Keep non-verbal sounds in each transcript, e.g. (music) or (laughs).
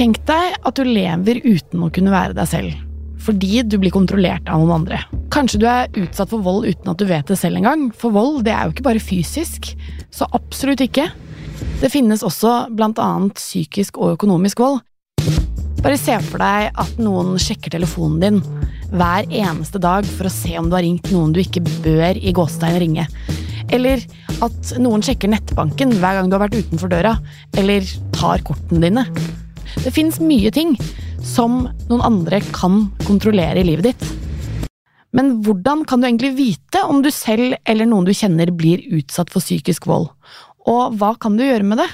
Tenk deg at du lever uten å kunne være deg selv. Fordi du blir kontrollert av noen andre. Kanskje du er utsatt for vold uten at du vet det selv engang. For vold det er jo ikke bare fysisk. Så absolutt ikke. Det finnes også bl.a. psykisk og økonomisk vold. Bare se for deg at noen sjekker telefonen din hver eneste dag for å se om du har ringt noen du ikke bør i gåstein ringe. Eller at noen sjekker nettbanken hver gang du har vært utenfor døra, eller tar kortene dine. Det fins mye ting som noen andre kan kontrollere i livet ditt. Men hvordan kan du egentlig vite om du selv eller noen du kjenner blir utsatt for psykisk vold? Og hva kan du gjøre med det?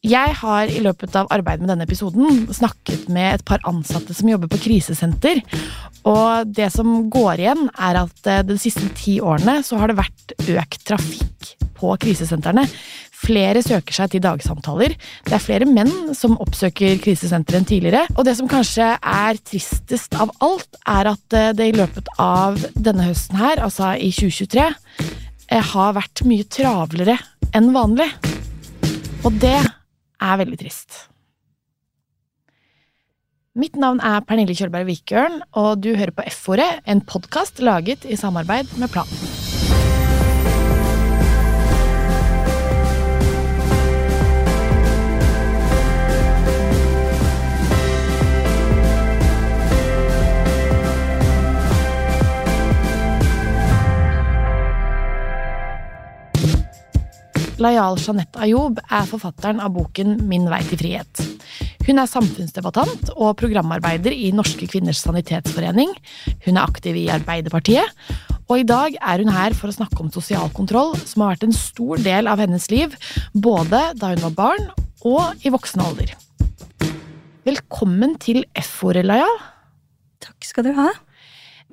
Jeg har i løpet av arbeidet med denne episoden snakket med et par ansatte som jobber på krisesenter. Og det som går igjen, er at eh, de siste ti årene så har det vært økt trafikk på krisesentrene. Flere søker seg til dagsamtaler. Det er flere menn som oppsøker krisesenteret enn tidligere. Og det som kanskje er tristest av alt, er at eh, det i løpet av denne høsten her, altså i 2023, eh, har vært mye travlere enn vanlig. Og det er veldig trist. Mitt navn er Pernille Kjølberg Vikørn, og du hører på F-ordet, en podkast laget i samarbeid med Plan. Layal Jeanette Ayoub er forfatteren av boken Min vei til frihet. Hun er samfunnsdebattant og programarbeider i Norske kvinners sanitetsforening. Hun er aktiv i Arbeiderpartiet, og i dag er hun her for å snakke om sosial kontroll, som har vært en stor del av hennes liv, både da hun var barn og i voksen alder. Velkommen til F-ordet, Layal. Takk skal du ha.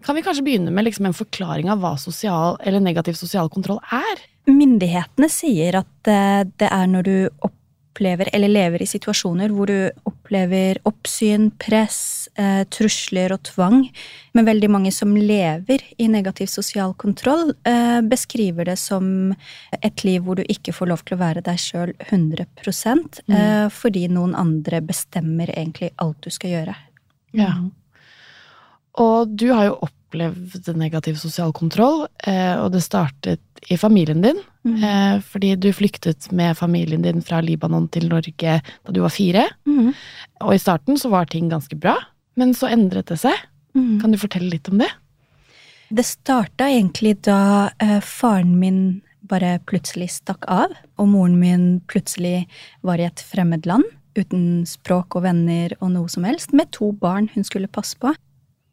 Kan vi kanskje begynne med liksom en forklaring av hva sosial eller negativ sosial kontroll er? Myndighetene sier at eh, det er når du opplever eller lever i situasjoner hvor du opplever oppsyn, press, eh, trusler og tvang. Men veldig mange som lever i negativ sosial kontroll, eh, beskriver det som et liv hvor du ikke får lov til å være deg sjøl 100 mm. fordi noen andre bestemmer egentlig alt du skal gjøre. Ja. Og du har jo opplevd negativ sosial kontroll, eh, og det startet i familien din. Mm. Eh, fordi du flyktet med familien din fra Libanon til Norge da du var fire. Mm. Og i starten så var ting ganske bra, men så endret det seg. Mm. Kan du fortelle litt om det? Det starta egentlig da eh, faren min bare plutselig stakk av, og moren min plutselig var i et fremmed land uten språk og venner og noe som helst, med to barn hun skulle passe på.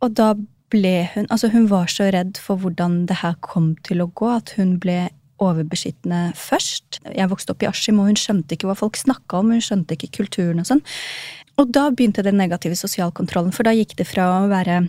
Og da ble hun Altså, hun var så redd for hvordan det her kom til å gå, at hun ble overbeskyttende først. Jeg vokste opp i Askim, og hun skjønte ikke hva folk snakka om, hun skjønte ikke kulturen og sånn. Og da begynte den negative sosialkontrollen, for da gikk det fra å være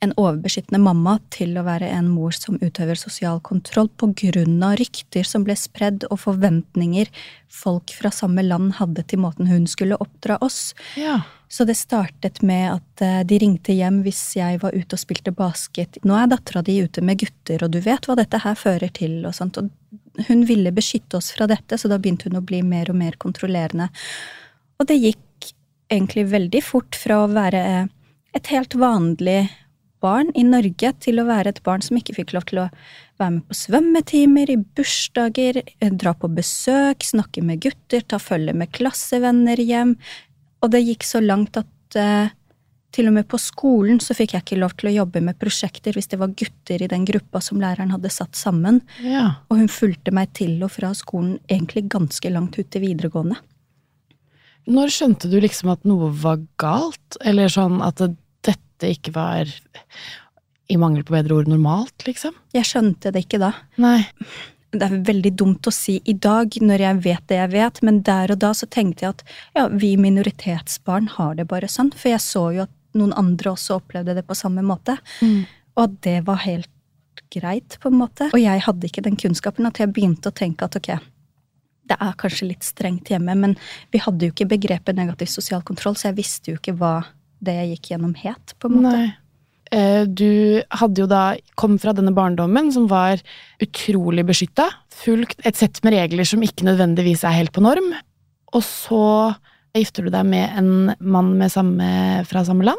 en overbeskyttende mamma til å være en mor som utøver sosial kontroll av rykter som ble spredd, og forventninger folk fra samme land hadde til måten hun skulle oppdra oss. Ja. Så det startet med at eh, de ringte hjem hvis jeg var ute og spilte basket. Nå er dattera di ute med gutter, og du vet hva dette her fører til, og sånt. Og hun ville beskytte oss fra dette, så da begynte hun å bli mer og mer kontrollerende. Og det gikk egentlig veldig fort fra å være et helt vanlig barn i Norge til å være et barn som ikke fikk lov til å være med på svømmetimer, i bursdager, dra på besøk, snakke med gutter, ta følge med klassevenner hjem, og det gikk så langt at eh, til og med på skolen så fikk jeg ikke lov til å jobbe med prosjekter hvis det var gutter i den gruppa som læreren hadde satt sammen. Ja. Og hun fulgte meg til og fra skolen egentlig ganske langt ut til videregående. Når skjønte du liksom at noe var galt? Eller sånn at dette ikke var i mangel på bedre ord normalt, liksom? Jeg skjønte det ikke da. Nei det er veldig dumt å si i dag, når jeg vet det jeg vet, men der og da så tenkte jeg at ja, vi minoritetsbarn har det bare sånn. For jeg så jo at noen andre også opplevde det på samme måte. Mm. Og at det var helt greit, på en måte. Og jeg hadde ikke den kunnskapen at jeg begynte å tenke at ok, det er kanskje litt strengt hjemme, men vi hadde jo ikke begrepet negativ sosial kontroll, så jeg visste jo ikke hva det jeg gikk gjennom het, på en måte. Nei. Eh, du hadde jo da kom fra denne barndommen som var utrolig beskytta. Fulgt et sett med regler som ikke nødvendigvis er helt på norm. og så gifter du deg med en mann med samme, fra samme land.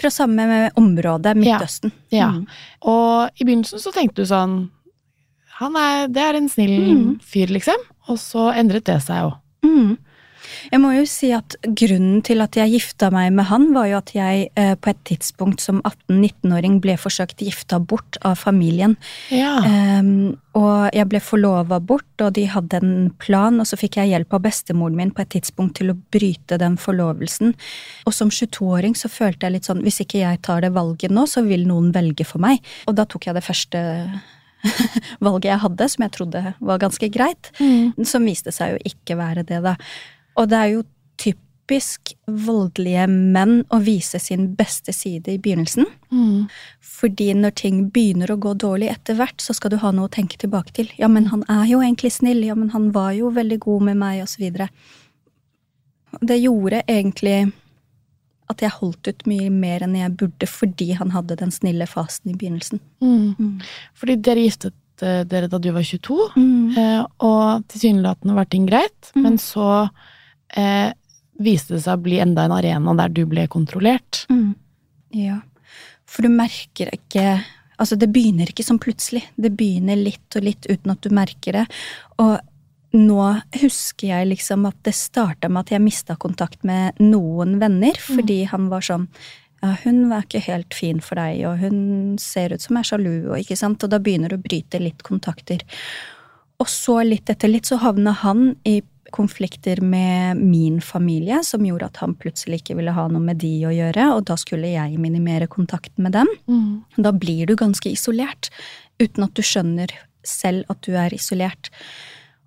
Fra samme område, Midtøsten. Ja. Mm. Og i begynnelsen så tenkte du sånn han er, Det er en snill mm. fyr, liksom. Og så endret det seg jo. Mm. Jeg må jo si at Grunnen til at jeg gifta meg med han, var jo at jeg eh, på et tidspunkt som 18-19-åring ble forsøkt gifta bort av familien. Ja. Um, og jeg ble forlova bort, og de hadde en plan, og så fikk jeg hjelp av bestemoren min på et tidspunkt til å bryte den forlovelsen. Og som 22-åring så følte jeg litt sånn hvis ikke jeg tar det valget nå, så vil noen velge for meg. Og da tok jeg det første (laughs) valget jeg hadde, som jeg trodde var ganske greit, mm. som viste seg jo ikke være det, da. Og det er jo typisk voldelige menn å vise sin beste side i begynnelsen. Mm. Fordi når ting begynner å gå dårlig etter hvert, så skal du ha noe å tenke tilbake til. Ja, men han er jo egentlig snill. Ja, men han var jo veldig god med meg, og så videre. Det gjorde egentlig at jeg holdt ut mye mer enn jeg burde fordi han hadde den snille fasen i begynnelsen. Mm. Mm. Fordi dere giftet eh, dere da du var 22, mm. Eh, og tilsynelatende var ting greit, mm. men så eh, viste det seg å bli enda en arena der du ble kontrollert. Mm. Ja. For du merker ikke Altså, det begynner ikke som plutselig. Det begynner litt og litt uten at du merker det. Og nå husker jeg liksom at det starta med at jeg mista kontakt med noen venner, mm. fordi han var sånn ja, hun var ikke helt fin for deg, og hun ser ut som er sjalu, og ikke sant, og da begynner du å bryte litt kontakter. Og så, litt etter litt, så havna han i konflikter med min familie som gjorde at han plutselig ikke ville ha noe med de å gjøre, og da skulle jeg minimere kontakten med dem. Mm. Da blir du ganske isolert, uten at du skjønner selv at du er isolert.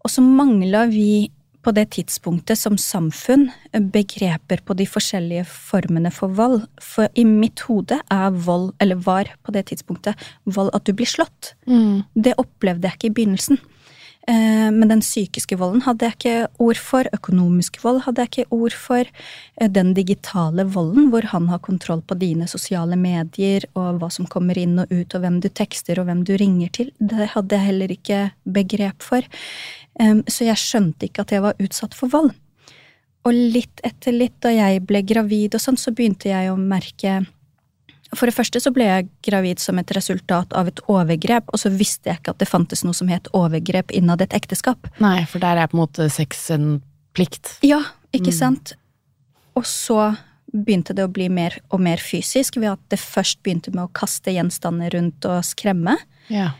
Og så mangla vi på det tidspunktet som samfunn begreper på de forskjellige formene for vold. For i mitt hode er vold, eller var på det tidspunktet, vold at du blir slått. Mm. Det opplevde jeg ikke i begynnelsen. Eh, men den psykiske volden hadde jeg ikke ord for. Økonomisk vold hadde jeg ikke ord for. Eh, den digitale volden, hvor han har kontroll på dine sosiale medier og hva som kommer inn og ut, og hvem du tekster og hvem du ringer til, det hadde jeg heller ikke begrep for. Så jeg skjønte ikke at jeg var utsatt for vold. Og litt etter litt, da jeg ble gravid og sånn, så begynte jeg å merke for det første så ble jeg gravid som et resultat av et overgrep, og så visste jeg ikke at det fantes noe som het overgrep innad et ekteskap. Nei, for der er på en måte sex en plikt. Ja, ikke mm. sant? Og så begynte det å bli mer og mer fysisk, ved at det først begynte med å kaste gjenstander rundt og skremme. Ja.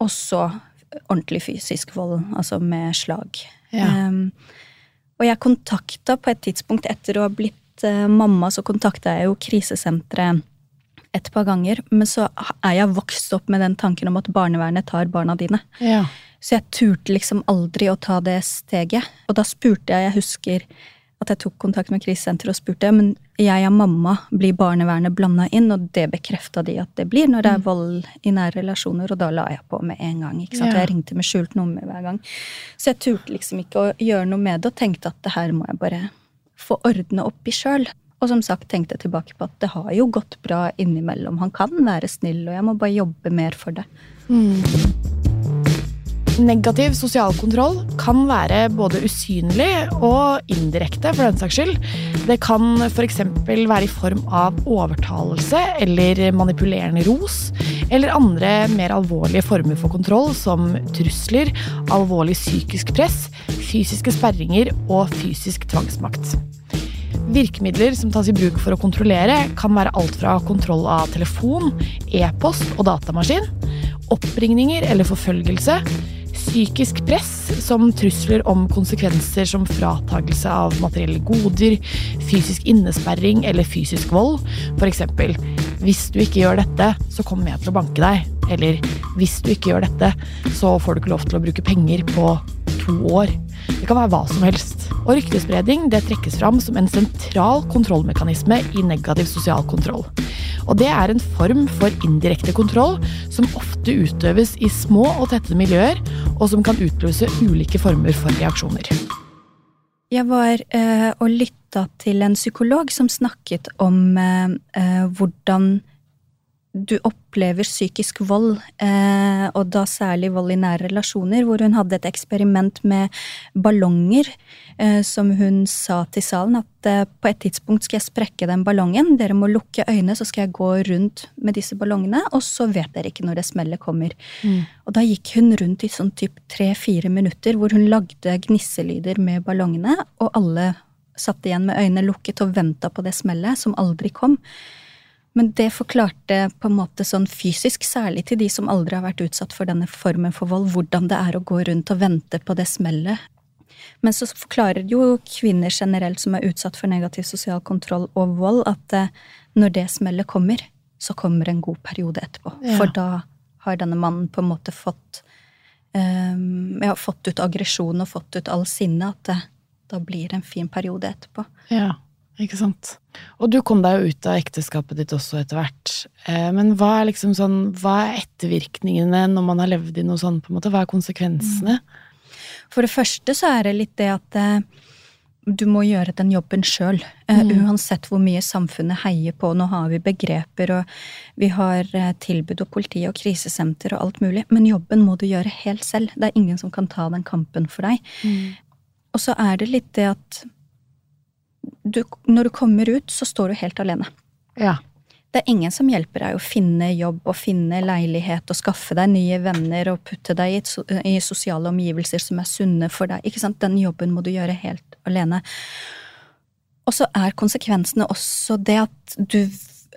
Og så ordentlig fysisk vold, altså med slag. Ja. Um, og jeg kontakta på et tidspunkt, etter å ha blitt uh, mamma, så kontakta jeg jo krisesenteret et par ganger, men så er jeg vokst opp med den tanken om at barnevernet tar barna dine. Ja. Så jeg turte liksom aldri å ta det steget. Og da spurte jeg, jeg husker at jeg tok kontakt med krisesenteret og spurte men jeg og mamma, blir barnevernet blanda inn? Og det bekrefta de at det blir når det er mm. vold i nære relasjoner, og da la jeg på med en gang. ikke sant? Ja. Og jeg ringte med skjult nummer hver gang. Så jeg turte liksom ikke å gjøre noe med det, og tenkte at det her må jeg bare få ordne opp i sjøl. Og som sagt tenkte jeg tilbake på at det har jo gått bra innimellom. Han kan være snill, og jeg må bare jobbe mer for det. Mm. Negativ sosial kontroll kan være både usynlig og indirekte, for den saks skyld. Det kan f.eks. være i form av overtalelse eller manipulerende ros, eller andre mer alvorlige former for kontroll, som trusler, alvorlig psykisk press, fysiske sperringer og fysisk tvangsmakt. Virkemidler som tas i bruk for å kontrollere, kan være alt fra kontroll av telefon, e-post og datamaskin, oppringninger eller forfølgelse, psykisk press som trusler om konsekvenser som fratagelse av materielle goder, fysisk innesperring eller fysisk vold. F.eks.: Hvis du ikke gjør dette, så kommer jeg til å banke deg. Eller hvis du ikke gjør dette, så får du ikke lov til å bruke penger på to år. Det kan være hva som helst. Og ryktespredning det trekkes fram som en sentral kontrollmekanisme i negativ sosial kontroll. Og det er en form for indirekte kontroll som ofte utøves i små og tette miljøer, og som kan utløse ulike former for reaksjoner. Jeg var øh, og lytta til en psykolog som snakket om øh, eh hvordan du opplever psykisk vold, eh, og da særlig vold i nære relasjoner, hvor hun hadde et eksperiment med ballonger, eh, som hun sa til salen at eh, på et tidspunkt skal jeg sprekke den ballongen, dere må lukke øynene, så skal jeg gå rundt med disse ballongene, og så vet dere ikke når det smellet kommer. Mm. Og da gikk hun rundt i sånn typ tre-fire minutter hvor hun lagde gnisselyder med ballongene, og alle satt igjen med øynene lukket og venta på det smellet, som aldri kom. Men det forklarte på en måte sånn fysisk, særlig til de som aldri har vært utsatt for denne formen for vold, hvordan det er å gå rundt og vente på det smellet. Men så forklarer jo kvinner generelt som er utsatt for negativ sosial kontroll og vold, at eh, når det smellet kommer, så kommer en god periode etterpå. Ja. For da har denne mannen på en måte fått um, ja, fått ut aggresjon og fått ut all sinne. At det, da blir det en fin periode etterpå. Ja. Ikke sant. Og du kom deg jo ut av ekteskapet ditt også etter hvert. Eh, men hva er liksom sånn, hva er ettervirkningene når man har levd i noe sånn, på en måte? Hva er konsekvensene? For det første så er det litt det at eh, du må gjøre den jobben sjøl. Eh, mm. Uansett hvor mye samfunnet heier på. Nå har vi begreper, og vi har tilbud og politi og krisesenter og alt mulig. Men jobben må du gjøre helt selv. Det er ingen som kan ta den kampen for deg. Mm. Og så er det litt det at du, når du kommer ut, så står du helt alene. Ja. Det er ingen som hjelper deg å finne jobb og finne leilighet og skaffe deg nye venner og putte deg i, i sosiale omgivelser som er sunne for deg. Ikke sant? Den jobben må du gjøre helt alene. Og så er konsekvensene også det at du,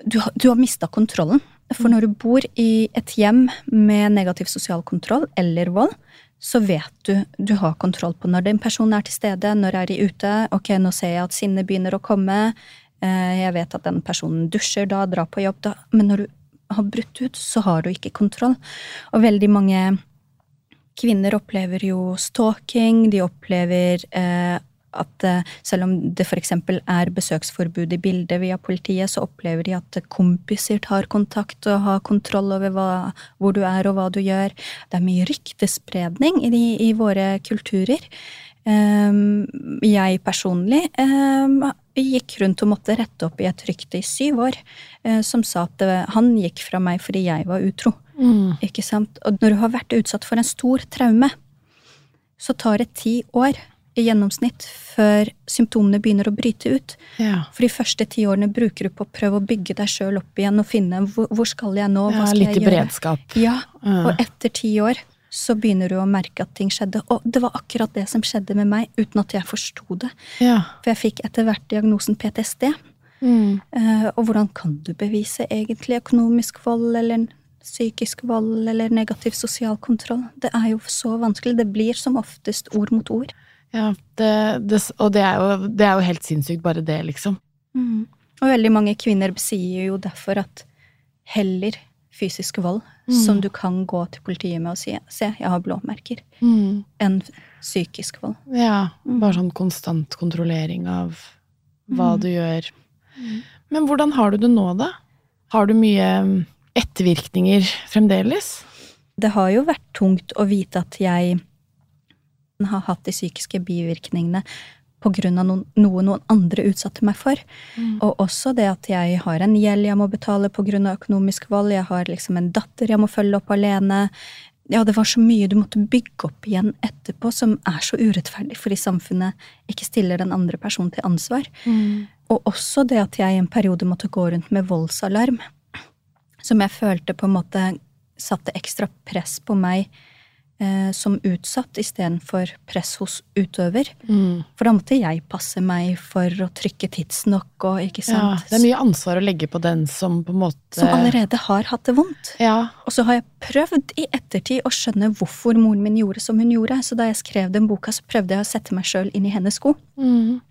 du, du har mista kontrollen. For når du bor i et hjem med negativ sosial kontroll eller vold, så vet du du har kontroll på når den personen er til stede, når er de ute, ok, nå ser jeg at sinnet begynner å komme, eh, jeg vet at den personen dusjer da, drar på jobb da, men når du har brutt ut, så har du ikke kontroll. Og veldig mange kvinner opplever jo stalking, de opplever eh, at eh, selv om det f.eks. er besøksforbud i bildet via politiet, så opplever de at kompiser tar kontakt og har kontroll over hva, hvor du er og hva du gjør. Det er mye ryktespredning i, de, i våre kulturer. Um, jeg personlig um, gikk rundt og måtte rette opp i et rykte i syv år uh, som sa at han gikk fra meg fordi jeg var utro. Mm. Ikke sant? Og når du har vært utsatt for en stor traume, så tar det ti år i gjennomsnitt før symptomene begynner å bryte ut. Ja. For de første ti årene bruker du på å prøve å bygge deg sjøl opp igjen og finne hvor, hvor skal jeg nå, hva skal ja, jeg gjøre? Litt beredskap. Ja, og etter ti år så begynner du å merke at ting skjedde. Og det var akkurat det som skjedde med meg, uten at jeg forsto det. Ja. For jeg fikk etter hvert diagnosen PTSD. Mm. Uh, og hvordan kan du bevise egentlig økonomisk vold eller psykisk vold eller negativ sosial kontroll? Det er jo så vanskelig. Det blir som oftest ord mot ord. Ja, det, det, og det er, jo, det er, jo, helt sinnssykt, bare det, liksom. Mm. Og veldig mange kvinner sier jo derfor at heller fysisk vold, mm. som du kan gå til politiet med og si 'se, jeg har blåmerker', mm. enn psykisk vold. Ja, mm. bare sånn konstant kontrollering av hva mm. du gjør. Mm. Men hvordan har du det nå, da? Har du mye ettervirkninger fremdeles? Det har jo vært tungt å vite at jeg har hatt de psykiske bivirkningene pga. Noen, noe noen andre utsatte meg for. Mm. Og også det at jeg har en gjeld jeg må betale pga. økonomisk vold. Jeg har liksom en datter jeg må følge opp alene. Ja, det var så mye du måtte bygge opp igjen etterpå, som er så urettferdig fordi samfunnet ikke stiller den andre personen til ansvar. Mm. Og også det at jeg i en periode måtte gå rundt med voldsalarm, som jeg følte på en måte satte ekstra press på meg eh, som utsatt istedenfor press hos utøver. Mm. For da måtte jeg passe meg for å trykke tidsnok og ikke sant. Ja, det er mye ansvar å legge på den som på en måte Som allerede har hatt det vondt. Ja. Og så har jeg prøvd i ettertid å skjønne hvorfor moren min gjorde som hun gjorde. Så da jeg skrev den boka, så prøvde jeg å sette meg sjøl inn i hennes sko. Mm.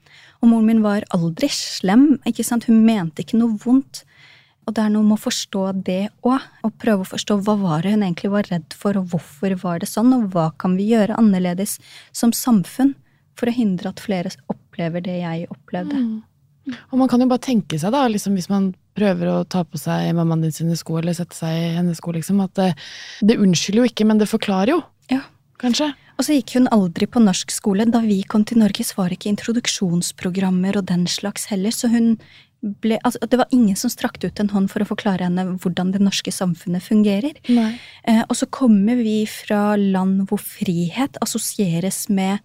Og moren min var aldri slem. ikke sant? Hun mente ikke noe vondt. Og det er noe med å forstå det òg, og prøve å forstå hva var det hun egentlig var redd for, og hvorfor var det sånn, og hva kan vi gjøre annerledes som samfunn for å hindre at flere opplever det jeg opplevde. Mm. Og man kan jo bare tenke seg, da, liksom hvis man prøver å ta på seg mammaen din sine sko, eller sette seg i hennes sko, liksom, at det, det unnskylder jo ikke, men det forklarer jo. Ja. Kanskje. Og så gikk hun aldri på norsk skole. Da vi kom til Norge, var det ikke introduksjonsprogrammer og den slags heller, så hun ble altså, Det var ingen som strakte ut en hånd for å forklare henne hvordan det norske samfunnet fungerer. Eh, og så kommer vi fra land hvor frihet assosieres med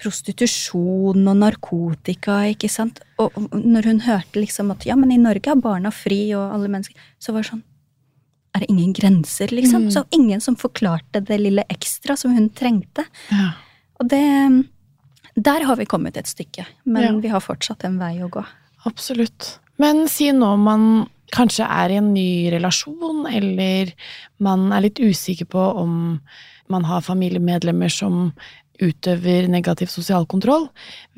prostitusjon og narkotika, ikke sant. Og når hun hørte liksom at ja, men i Norge er barna fri, og alle mennesker Så var det sånn Er det ingen grenser, liksom? Mm. Så ingen som forklarte det lille ekstra som hun trengte. Ja. Og det Der har vi kommet et stykke, men Ja. vi har fortsatt en vei å gå. Absolutt. Men si nå man kanskje er i en ny relasjon, eller man er litt usikker på om man har familiemedlemmer som utøver negativ sosial kontroll.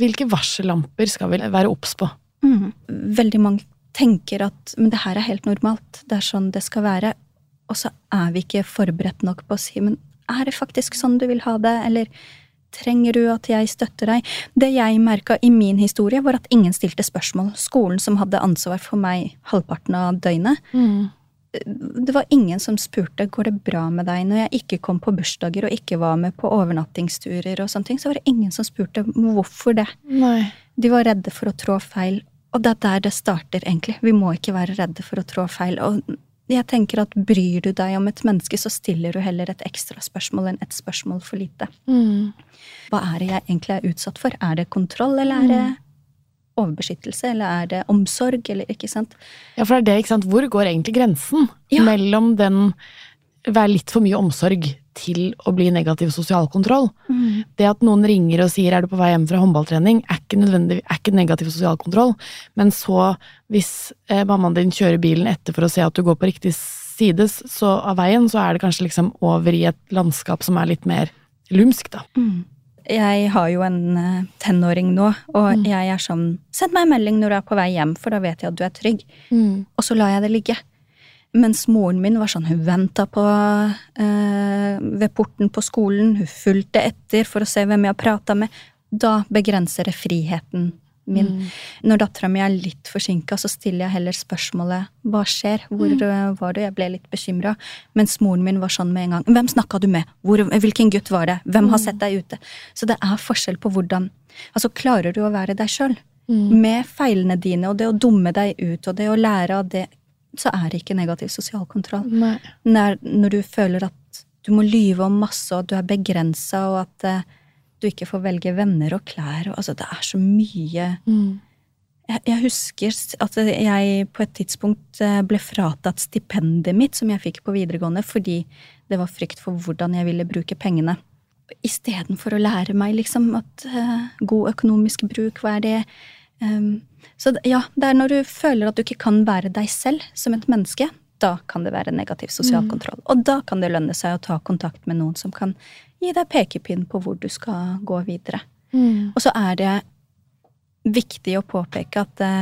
Hvilke varsellamper skal vi være obs på? Mm. Veldig mange tenker at men det her er helt normalt, det er sånn det skal være. Og så er vi ikke forberedt nok på å si men er det faktisk sånn du vil ha det, eller trenger du at jeg støtter deg? Det jeg merka i min historie, var at ingen stilte spørsmål. Skolen som hadde ansvar for meg halvparten av døgnet, det var ingen som spurte går det bra med deg når jeg ikke kom på bursdager og ikke var med på overnattingsturer og sånne ting. Så var det ingen som spurte hvorfor det. Nei. De var redde for å trå feil. Og det er der det starter, egentlig. Vi må ikke være redde for å trå feil. Og jeg tenker at bryr du deg om et menneske, så stiller du heller et ekstra spørsmål enn et spørsmål for lite. Mm. Hva er det jeg egentlig er utsatt for? Er det kontroll, eller er det overbeskyttelse, eller er det omsorg, eller ikke sant? Ja, for det er det, ikke sant. Hvor går egentlig grensen Ja. mellom den være litt for mye omsorg til å bli negativ sosial kontroll? Det at noen ringer og sier 'er du på vei hjem fra håndballtrening', er ikke er ikke negativ sosial kontroll. Men så, hvis eh, mammaen din kjører bilen etter for å se at du går på riktig side så, av veien, så er det kanskje liksom over i et landskap som er litt mer lumsk, da. Jeg har jo en eh, tenåring nå, og Mm. jeg er sånn Send meg en melding når du er på vei hjem, for da vet jeg at du er trygg. Og så lar jeg det ligge. Mens moren min var sånn, hun venta på eh, ved porten på skolen, hun fulgte etter for å se hvem jeg prata med. Da begrenser det friheten min. Når dattera mi er litt forsinka, så stiller jeg heller spørsmålet hva skjer, hvor mm. var du? Jeg ble litt bekymra. Mens moren min var sånn med en gang. Hvem snakka du med? Hvor, hvilken gutt var det? Hvem har sett deg ute? Så det er forskjell på hvordan Altså, klarer du å være deg sjøl? Med feilene dine og det å dumme deg ut og det å lære av det, så er det ikke negativ sosial kontroll. Når, når du føler at du må lyve om masse, og at du er begrensa, og at eh, du ikke får velge venner og klær og Altså, det er så mye Mm. jeg, jeg husker at jeg på et tidspunkt eh, ble fratatt stipendet mitt som jeg fikk på videregående fordi det var frykt for hvordan jeg ville bruke pengene. Istedenfor å lære meg liksom at eh, god økonomisk bruk, hva er det? Um, så ja, det er når du føler at du ikke kan være deg selv som et menneske, da kan det være negativ sosial kontroll. Og da kan det lønne seg å ta kontakt med noen som kan gi deg pekepinn på hvor du skal gå videre. Mm. Og så er det viktig å påpeke at det,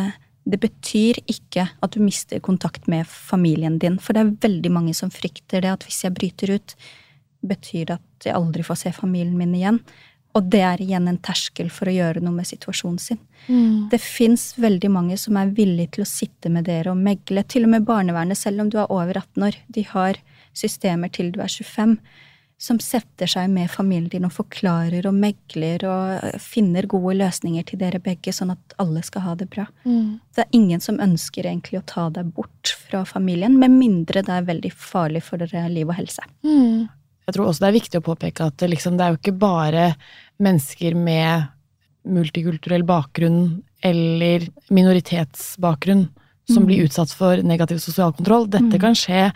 det betyr ikke at du mister kontakt med familien din. For det er veldig mange som frykter det at hvis jeg bryter ut, betyr det at jeg aldri får se familien min igjen. Og det er igjen en terskel for å gjøre noe med situasjonen sin. Mm. Det fins veldig mange som er villige til å sitte med dere og megle. Til og med barnevernet, selv om du er over 18 år. De har systemer til du er 25 som setter seg med familien din og forklarer og megler og finner gode løsninger til dere begge, sånn at alle skal ha det bra. Mm. Det er ingen som ønsker egentlig å ta deg bort fra familien, med mindre det er veldig farlig for dere liv og helse. Mm. Jeg tror også det er viktig å påpeke at liksom, det er jo ikke bare mennesker med multikulturell bakgrunn eller minoritetsbakgrunn som Mm. blir utsatt for negativ sosial kontroll. Dette Mm. kan skje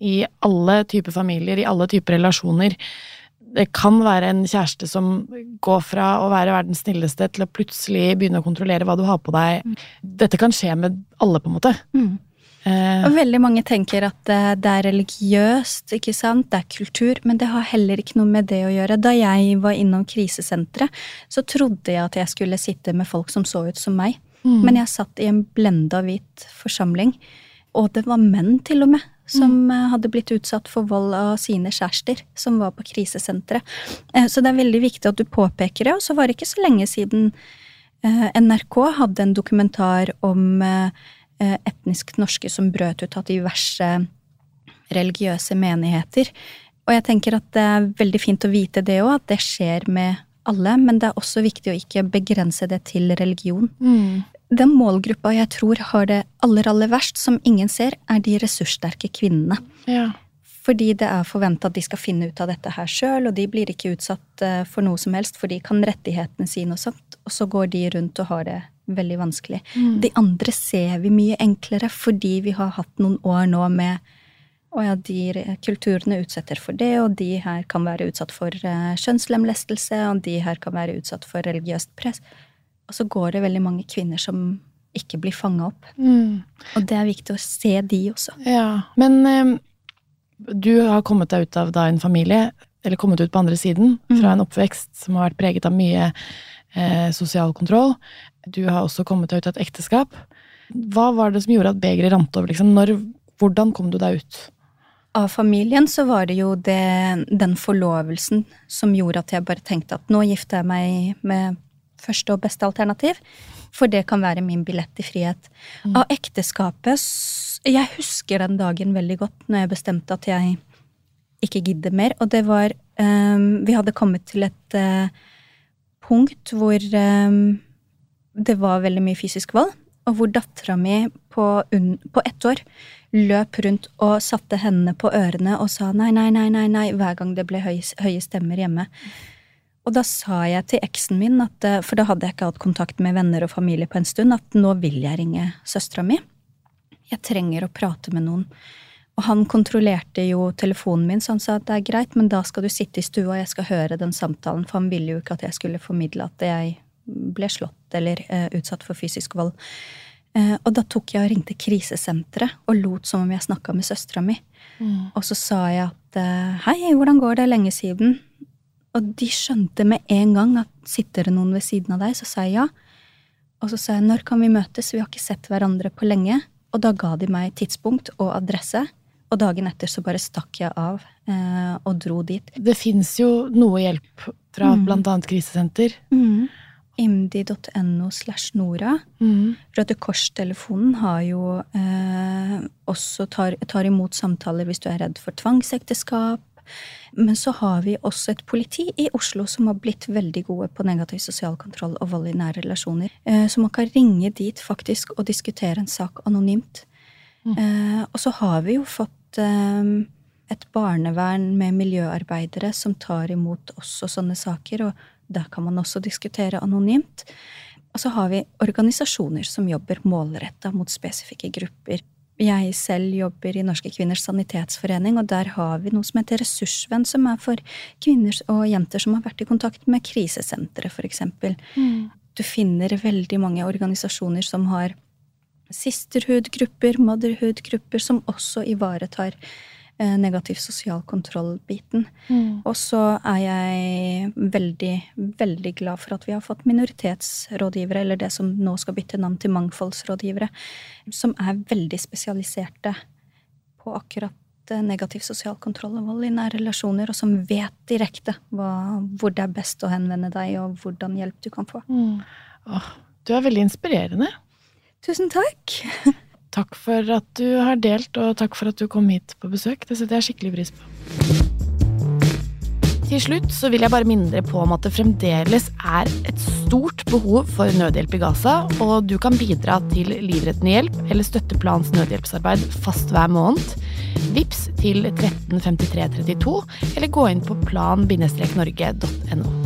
i alle typer familier, i alle typer relasjoner. Det kan være en kjæreste som går fra å være verdens snilleste til å plutselig begynne å kontrollere hva du har på deg. Dette kan skje med alle, på en måte. Eh, Og veldig mange tenker at eh, det er religiøst, ikke sant, det er kultur, men det har heller ikke noe med det å gjøre. Da jeg var innom krisesenteret, så trodde jeg at jeg skulle sitte med folk som så ut som meg. Mm. Men jeg satt i en blenda hvit forsamling, og det var menn til og med. Som eh, hadde blitt utsatt for vold av sine kjærester, som var på krisesenteret. Så det er veldig viktig at du påpeker det. Og så var det ikke så lenge siden NRK hadde en dokumentar om etnisk norske som brøt ut av diverse religiøse menigheter. Og jeg tenker at det er veldig fint å vite det òg, at det skjer med alle. Men det er også viktig å ikke begrense det til religion. mm. den målgruppa jeg tror har det aller, aller verst, som ingen ser, er de ressurssterke kvinnene. Ja. Fordi det er forventa at de skal finne ut av dette her sjøl, og de blir ikke utsatt eh, for noe som helst, for de kan rettighetene sine og sånt, og så går de rundt og har det veldig vanskelig. Mm. De andre ser vi mye enklere fordi vi har hatt noen år nå med og ja, de kulturene utsetter for det, og de her kan være utsatt for uh, kjønnslemlestelse, og de her kan være utsatt for religiøst press. Og så går det veldig mange kvinner som ikke blir fanga opp. Mm. Og det er viktig å se de også. Ja, men eh, du har kommet deg ut av da en familie, eller kommet ut på andre siden, fra en oppvekst som har vært preget av mye eh, sosial kontroll. Du har også kommet deg ut av et ekteskap. Hva var det som gjorde at begeret rant over? Liksom? Når, hvordan kom du deg ut? Av familien så var det jo det, den forlovelsen som gjorde at jeg bare tenkte at nå gifter jeg meg med første og beste alternativ, for det kan være min billett til frihet. Av ekteskapet Jeg husker den dagen veldig godt når jeg bestemte at jeg ikke gidder mer, og det var um, Vi hadde kommet til et uh, punkt hvor um, det var veldig mye fysisk vold, og hvor dattera mi på, på ett år løp rundt og satte hendene på ørene og sa nei, nei, nei, nei, nei, hver gang det ble høy, høye stemmer hjemme. Og da sa jeg til eksen min, at, eh, for da hadde jeg ikke hatt kontakt med venner og familie på en stund, at nå vil jeg ringe søstera mi. Jeg trenger å prate med noen. Og han kontrollerte jo telefonen min, så han sa at det er greit, men da skal du sitte i stua, og jeg skal høre den samtalen, for han ville jo ikke at jeg skulle formidle at jeg ble slått eller eh, utsatt for fysisk vold. Eh, og da tok jeg og ringte krisesenteret og lot som om jeg snakka med søstera mi. Mm. Og så sa jeg at uh, hei, hvordan går det, lenge siden? Og de skjønte med en gang at sitter det noen ved siden av deg, så sa jeg ja. Og så sa jeg når kan vi møtes, vi har ikke sett hverandre på lenge. Og da ga de meg tidspunkt og adresse. Og dagen etter så bare stakk jeg av eh, og dro dit. Det fins jo noe hjelp fra Mm. annet krisesenter. Imdi.no slash Nora. Mm. Røde Kors-telefonen har jo eh, også tar, tar imot samtaler hvis du er redd for tvangsekteskap. Men så har vi også et politi i Oslo som har blitt veldig gode på negativ sosial kontroll og vold i nære relasjoner. Eh, så man kan ringe dit faktisk og diskutere en sak anonymt. Eh, og så har vi jo fått eh, et barnevern med miljøarbeidere som tar imot også sånne saker, og der kan man også diskutere anonymt. Og så har vi organisasjoner som jobber målretta mot spesifikke grupper. Jeg selv jobber i Norske kvinners sanitetsforening, og der har vi noe som heter Ressursvenn, som er for kvinner og jenter som har vært i kontakt med krisesentre, eksempel. Mm. Du finner veldig mange organisasjoner som har sisterhood-grupper, motherhood-grupper, som også ivaretar negativ sosial kontroll-biten. Mm. Og så er jeg veldig, veldig glad for at vi har fått minoritetsrådgivere, eller det som nå skal bytte navn til mangfoldsrådgivere, som er veldig spesialiserte på akkurat eh, negativ sosial kontroll og vold i nære relasjoner, og som vet direkte hva, hvor det er best å henvende deg, og hvordan hjelp du kan få. Mm. Åh, du er veldig inspirerende. Tusen takk! (laughs) Takk for at du har delt, og takk for at du kom hit på besøk. Det setter jeg skikkelig pris på. Til slutt så vil jeg bare minne dere på om at det fremdeles er et stort behov for nødhjelp i Gaza, og du kan bidra til livreddende hjelp eller støtte planens nødhjelpsarbeid fast hver måned. Vips til 135332, eller gå inn på plan-norge.no.